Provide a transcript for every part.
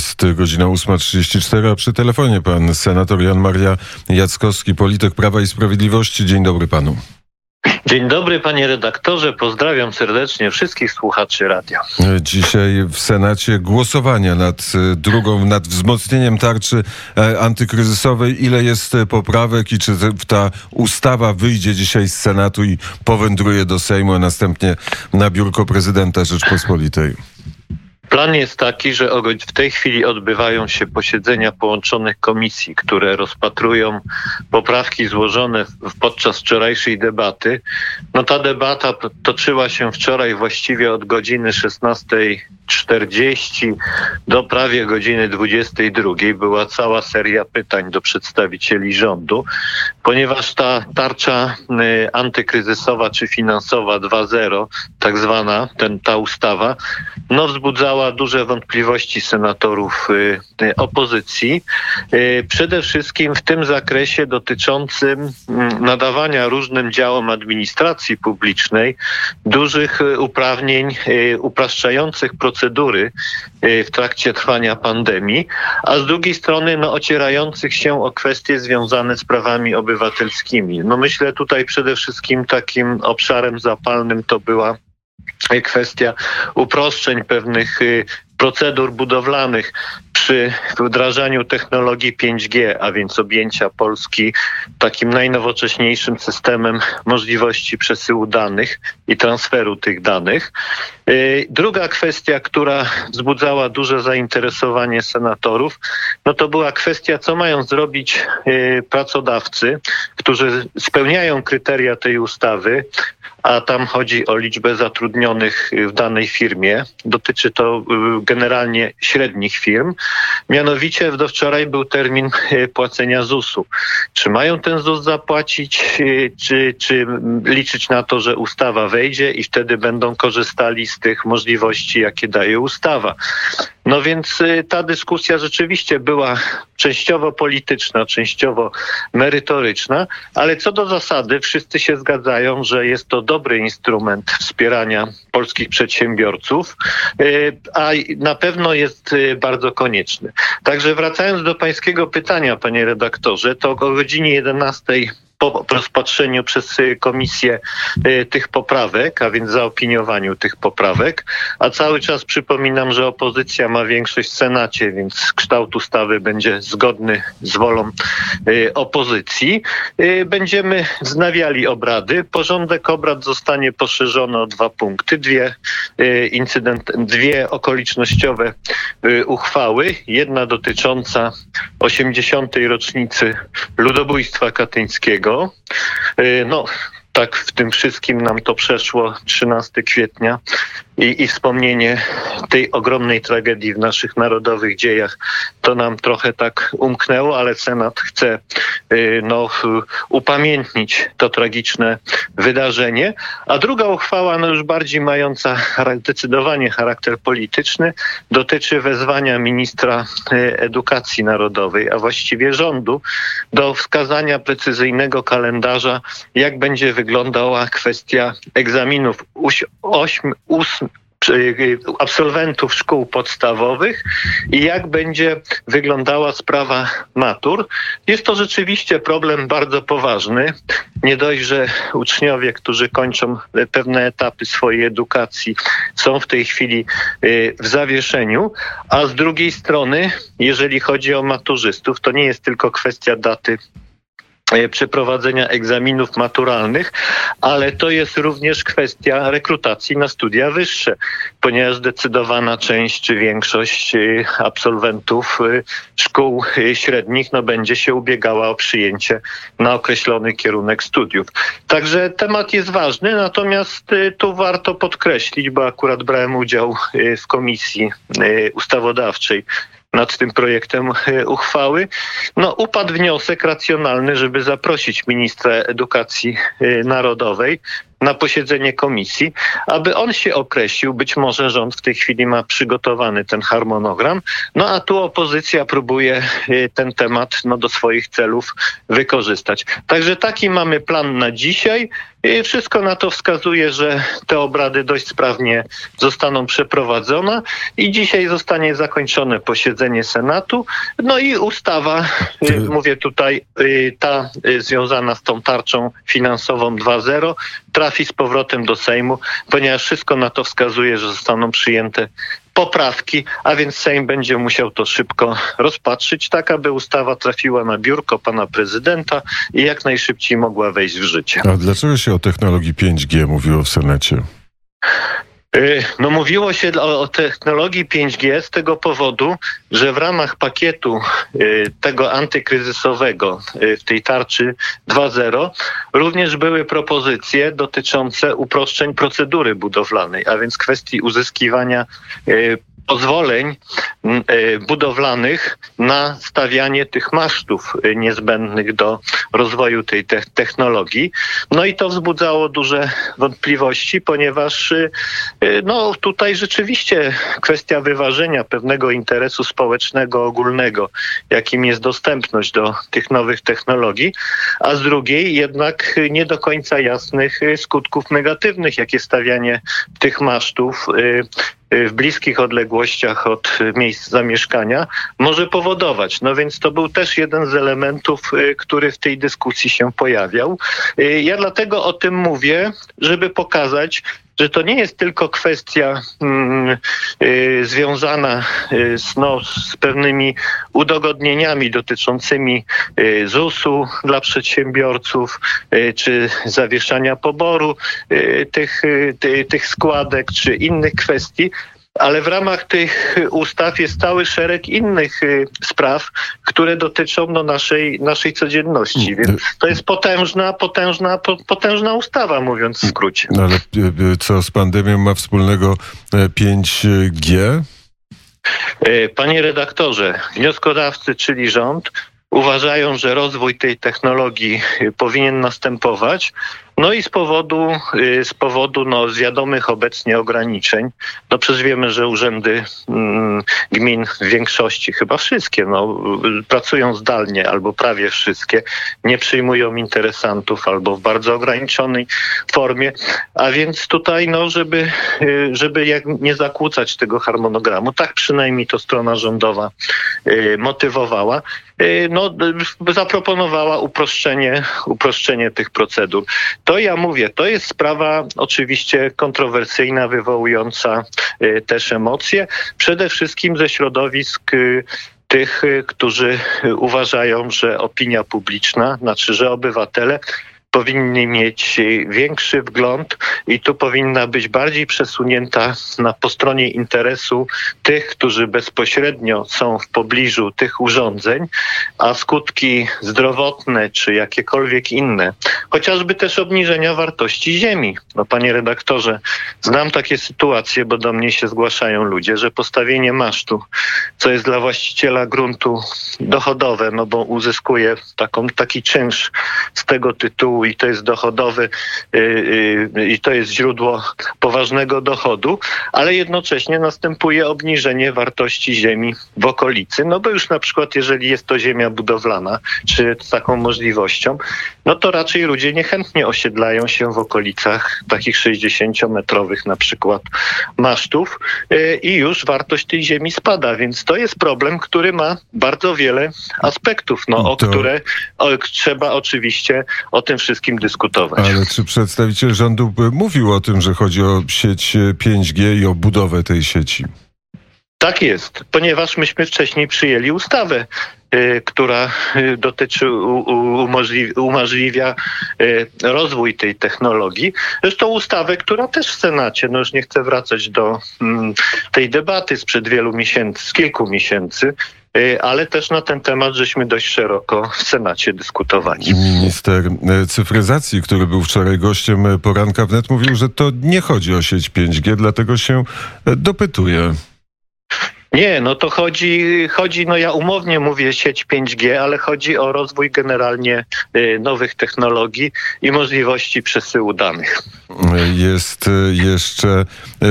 Jest godzina 8.34, a przy telefonie pan senator Jan Maria Jackowski, polityk Prawa i Sprawiedliwości. Dzień dobry panu. Dzień dobry panie redaktorze, pozdrawiam serdecznie wszystkich słuchaczy radia. Dzisiaj w Senacie głosowania nad e, drugą, nad wzmocnieniem tarczy e, antykryzysowej. Ile jest e, poprawek i czy ta ustawa wyjdzie dzisiaj z Senatu i powędruje do Sejmu, a następnie na biurko prezydenta Rzeczpospolitej? Plan jest taki, że w tej chwili odbywają się posiedzenia połączonych komisji, które rozpatrują poprawki złożone podczas wczorajszej debaty. No ta debata toczyła się wczoraj właściwie od godziny 16.40 do prawie godziny 22. Była cała seria pytań do przedstawicieli rządu, ponieważ ta tarcza y, antykryzysowa czy finansowa 2.0, tak zwana, ten, ta ustawa, no wzbudzała duże wątpliwości senatorów y, y, opozycji. Przede wszystkim w tym zakresie dotyczącym mm, nadawania różnym działom administracji publicznej dużych uprawnień upraszczających procedury w trakcie trwania pandemii, a z drugiej strony no, ocierających się o kwestie związane z prawami obywatelskimi. No myślę tutaj przede wszystkim takim obszarem zapalnym to była kwestia uproszczeń pewnych y, procedur budowlanych przy wdrażaniu technologii 5G, a więc objęcia Polski takim najnowocześniejszym systemem możliwości przesyłu danych i transferu tych danych. Y, druga kwestia, która wzbudzała duże zainteresowanie senatorów, no to była kwestia, co mają zrobić y, pracodawcy, którzy spełniają kryteria tej ustawy, a tam chodzi o liczbę zatrudnionych w danej firmie. Dotyczy to y, generalnie średnich firm. Mianowicie do wczoraj był termin y, płacenia ZUS-u. Czy mają ten ZUS zapłacić, y, czy, czy liczyć na to, że ustawa wejdzie i wtedy będą korzystali z tych możliwości, jakie daje ustawa? No więc y, ta dyskusja rzeczywiście była częściowo polityczna, częściowo merytoryczna, ale co do zasady wszyscy się zgadzają, że jest to dobry instrument wspierania polskich przedsiębiorców, y, a na pewno jest y, bardzo konieczny. Także wracając do pańskiego pytania, panie redaktorze, to o godzinie 11 po rozpatrzeniu przez y, komisję y, tych poprawek, a więc zaopiniowaniu tych poprawek, a cały czas przypominam, że opozycja ma większość w Senacie, więc kształt ustawy będzie zgodny z wolą y, opozycji. Będziemy wznawiali obrady. Porządek obrad zostanie poszerzony o dwa punkty, dwie incydent, dwie okolicznościowe uchwały. Jedna dotycząca 80. rocznicy ludobójstwa katyńskiego, Y, no, tak w tym wszystkim nam to przeszło 13 kwietnia i, i wspomnienie tej ogromnej tragedii w naszych narodowych dziejach, to nam trochę tak umknęło, ale Senat chce y, no, upamiętnić to tragiczne wydarzenie. A druga uchwała, no już bardziej mająca zdecydowanie charakter polityczny, dotyczy wezwania ministra y, edukacji narodowej, a właściwie rządu, do wskazania precyzyjnego kalendarza, jak będzie wyglądała kwestia egzaminów 8, 8, absolwentów szkół podstawowych i jak będzie wyglądała sprawa matur. Jest to rzeczywiście problem bardzo poważny. Nie dość, że uczniowie, którzy kończą pewne etapy swojej edukacji, są w tej chwili y, w zawieszeniu, a z drugiej strony, jeżeli chodzi o maturzystów, to nie jest tylko kwestia daty przeprowadzenia egzaminów maturalnych, ale to jest również kwestia rekrutacji na studia wyższe, ponieważ zdecydowana część czy większość e, absolwentów e, szkół średnich no, będzie się ubiegała o przyjęcie na określony kierunek studiów. Także temat jest ważny, natomiast tu warto podkreślić, bo akurat brałem udział w komisji ustawodawczej nad tym projektem e, uchwały. No, upadł wniosek racjonalny, żeby zaprosić ministra edukacji e, narodowej na posiedzenie komisji, aby on się określił. Być może rząd w tej chwili ma przygotowany ten harmonogram, no a tu opozycja próbuje e, ten temat no, do swoich celów wykorzystać. Także taki mamy plan na dzisiaj. I wszystko na to wskazuje, że te obrady dość sprawnie zostaną przeprowadzone i dzisiaj zostanie zakończone posiedzenie Senatu. No i ustawa, Ty- mówię tutaj, y, ta y, związana z tą tarczą finansową 2.0 trafi z powrotem do Sejmu, ponieważ wszystko na to wskazuje, że zostaną przyjęte poprawki, a więc Sejm będzie musiał to szybko rozpatrzyć, tak aby ustawa trafiła na biurko pana prezydenta i jak najszybciej mogła wejść w życie. A dlaczego się o technologii 5G mówiło w Senacie? Y, No mówiło się o, o technologii 5G z tego powodu, że w ramach pakietu y, tego antykryzysowego y, w tej tarczy 2.0 również były propozycje dotyczące uproszczeń procedury budowlanej, a więc kwestii uzyskiwania y, pozwoleń m, y, budowlanych na stawianie tych masztów y, niezbędnych do rozwoju tej te- technologii. No i to wzbudzało duże wątpliwości, ponieważ y, no, tutaj rzeczywiście kwestia wyważenia pewnego interesu społecznego ogólnego, jakim jest dostępność do tych nowych technologii, a z drugiej jednak nie do końca jasnych skutków negatywnych, jakie stawianie tych masztów w bliskich odległościach od y, miejsc zamieszkania może powodować. No więc to był też jeden z elementów, y, który w tej dyskusji się pojawiał. Y, Ja dlatego o tym mówię, żeby pokazać, że to nie jest tylko kwestia mm, y, związana y, z, no, z pewnymi udogodnieniami dotyczącymi y, ZUS-u dla przedsiębiorców, y, czy zawieszania poboru tych, ty, tych składek, czy innych kwestii, ale w ramach tych ustaw jest cały szereg innych y, spraw, które dotyczą no, naszej, naszej codzienności. Mm, Więc to jest potężna, potężna, po, potężna ustawa, mówiąc w skrócie. No ale y, y, co z pandemią ma wspólnego e, 5G? E, Panie redaktorze, wnioskodawcy, czyli rząd, uważają, że rozwój tej technologii y, powinien następować. No i z powodu, y, z powodu no, zwiadomych obecnie ograniczeń, no przecież wiemy, że urzędy mm, gmin w większości, chyba wszystkie, no, pracują zdalnie albo prawie wszystkie, nie przyjmują interesantów albo w bardzo ograniczonej formie, a więc tutaj, no, żeby, y, żeby jak nie zakłócać tego harmonogramu, tak przynajmniej to strona rządowa y, motywowała, no, zaproponowała uproszczenie, uproszczenie tych procedur. To ja mówię, to jest sprawa oczywiście kontrowersyjna, wywołująca y, też emocje, przede wszystkim ze środowisk y, tych, y, którzy uważają, że opinia publiczna, znaczy, że obywatele powinni mieć większy wgląd i tu powinna być bardziej przesunięta na po stronie interesu tych, którzy bezpośrednio są w pobliżu tych urządzeń, a skutki zdrowotne czy jakiekolwiek inne, chociażby też obniżenia wartości ziemi. No panie redaktorze, znam takie sytuacje, bo do mnie się zgłaszają ludzie, że postawienie masztu, co jest dla właściciela gruntu dochodowe, no bo uzyskuje taką, taki czynsz z tego tytułu i to jest dochodowy yy, yy, i to jest źródło poważnego dochodu, ale jednocześnie następuje obniżenie wartości ziemi w okolicy, no bo już na przykład jeżeli jest to ziemia budowlana, czy z taką możliwością, no to raczej ludzie niechętnie osiedlają się w okolicach takich 60-metrowych na przykład masztów yy, i już wartość tej ziemi spada, więc to jest problem, który ma bardzo wiele aspektów, no, o To- które o, trzeba oczywiście o tym wszystkim dyskutować. Ale czy przedstawiciel rządu mówił o tym, że chodzi o sieć y, 5G i o budowę tej sieci? Tak jest, ponieważ myśmy wcześniej przyjęli ustawę, y, która y, dotyczy, u, u, umożliwi, umożliwia y, rozwój tej technologii. Zresztą ustawę, która też w Senacie, no już nie chcę wracać do mm, tej debaty sprzed wielu miesięcy, z kilku miesięcy, ale też na ten temat żeśmy dość szeroko w Senacie dyskutowali. Minister e, cyfryzacji, który był wczoraj gościem poranka wnet, mówił, że to nie chodzi o sieć 5G, dlatego się e, dopytuje. Nie, no to chodzi, chodzi, no ja umownie mówię sieć 5G, ale chodzi o rozwój generalnie y, nowych technologii i możliwości przesyłu danych. Jest jeszcze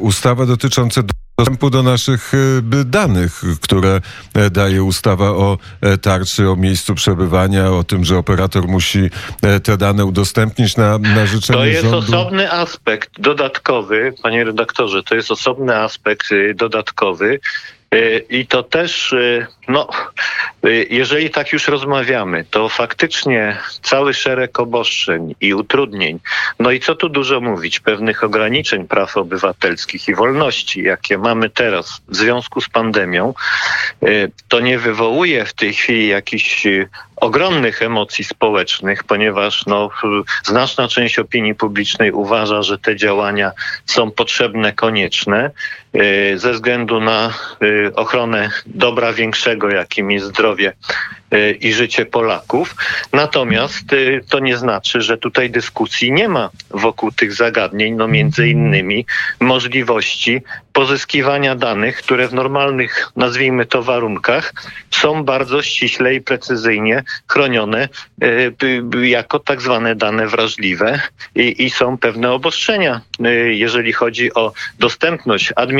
ustawa dotycząca dostępu do naszych e, danych, które e, daje ustawa o e, tarczy, o miejscu przebywania, o tym, że operator musi te dane udostępnić na, na życzenie To jest rządu. osobny aspekt dodatkowy, panie redaktorze, to jest osobny aspekt y, dodatkowy. Y, I to też, y, no, y, jeżeli tak już rozmawiamy, to faktycznie cały szereg obostrzeń i utrudnień, no i co tu dużo mówić, pewnych ograniczeń praw obywatelskich i wolności, jakie mamy teraz w związku z pandemią, to nie wywołuje w tej chwili jakichś ogromnych emocji społecznych, ponieważ no, znaczna część opinii publicznej uważa, że te działania są potrzebne, konieczne ze względu na y, ochronę dobra większego, jakim jest zdrowie y, i życie Polaków. Natomiast y, to nie znaczy, że tutaj dyskusji nie ma wokół tych zagadnień, no między innymi możliwości pozyskiwania danych, które w normalnych, nazwijmy to warunkach, są bardzo ściśle i precyzyjnie chronione y, y, jako tak zwane dane wrażliwe i, i są pewne obostrzenia, y, jeżeli chodzi o dostępność administracji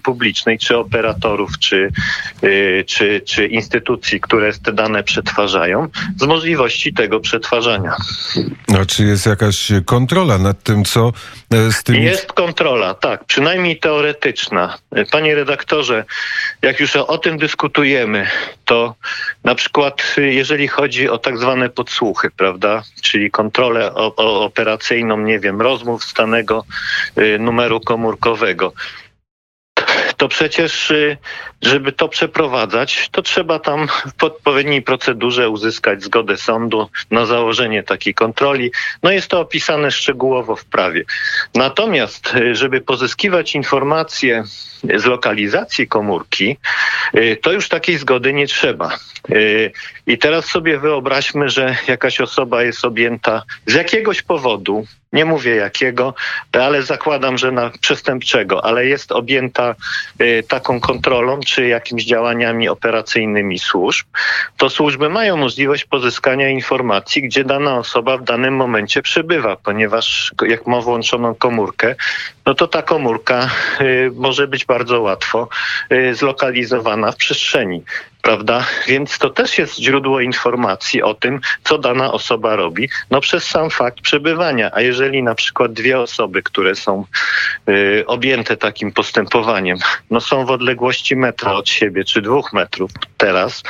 publicznej, czy operatorów, czy, y, czy, czy instytucji, które te dane przetwarzają, z możliwości tego przetwarzania. A czy jest jakaś kontrola nad tym, co e, z tymi... Jest kontrola, tak, przynajmniej teoretyczna. Panie redaktorze, jak już o, tym dyskutujemy, to na przykład y, jeżeli chodzi o tak zwane podsłuchy, prawda, czyli kontrolę operacyjną, nie wiem, rozmów y, numeru komórkowego, to przecież, y, żeby to przeprowadzać, to trzeba tam w odpowiedniej procedurze uzyskać zgodę sądu na założenie takiej kontroli. No jest to opisane szczegółowo w prawie. Natomiast, y, żeby pozyskiwać informacje z lokalizacji komórki, y, to już takiej zgody nie trzeba. I teraz sobie wyobraźmy, że jakaś osoba jest objęta z jakiegoś powodu, nie mówię jakiego, ale zakładam, że na przestępczego, ale jest objęta y, taką kontrolą czy jakimiś działaniami operacyjnymi służb, to służby mają możliwość pozyskania informacji, gdzie dana osoba w danym momencie przebywa, ponieważ jak ma włączoną komórkę, no to ta komórka y, może być bardzo łatwo y, zlokalizowana w przestrzeni. Prawda? Więc to też jest źródło informacji o tym, co dana osoba robi, no przez sam fakt przebywania. A jeżeli na przykład dwie osoby, które są y, objęte takim postępowaniem, no są w odległości metra od siebie, czy dwóch metrów teraz,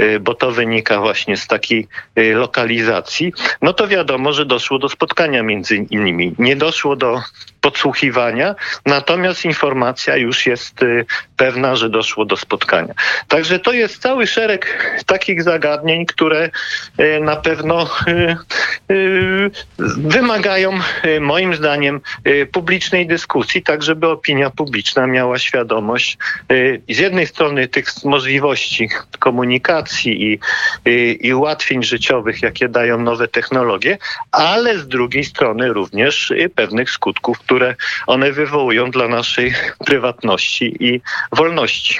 y, bo to wynika właśnie z takiej y, lokalizacji, no to wiadomo, że doszło do spotkania między innymi. Nie doszło do podsłuchiwania, natomiast informacja już jest y, pewna, że doszło do spotkania. Także to jest cały szereg takich zagadnień, które y, na pewno y, wymagają moim zdaniem publicznej dyskusji, tak żeby opinia publiczna miała świadomość z jednej strony tych możliwości komunikacji i, i, i ułatwień życiowych, jakie dają nowe technologie, ale z drugiej strony również pewnych skutków, które one wywołują dla naszej prywatności i wolności.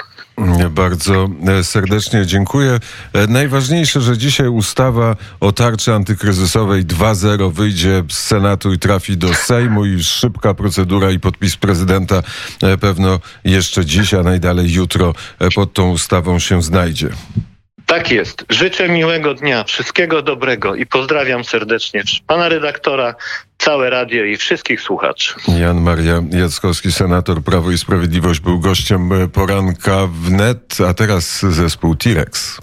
Bardzo e, serdecznie dziękuję. E, Najważniejsze, że dzisiaj ustawa o tarczy antykryzysowej 2.0 wyjdzie z Senatu i trafi do Sejmu i szybka procedura i podpis prezydenta e, pewno jeszcze dziś, a najdalej jutro pod tą ustawą się znajdzie. Tak jest. Życzę miłego dnia, wszystkiego dobrego i pozdrawiam serdecznie pana redaktora, całe radio i wszystkich słuchaczy. Jan Maria Jackowski, senator Prawo i Sprawiedliwość, był gościem poranka wnet, a teraz zespół T-Rex.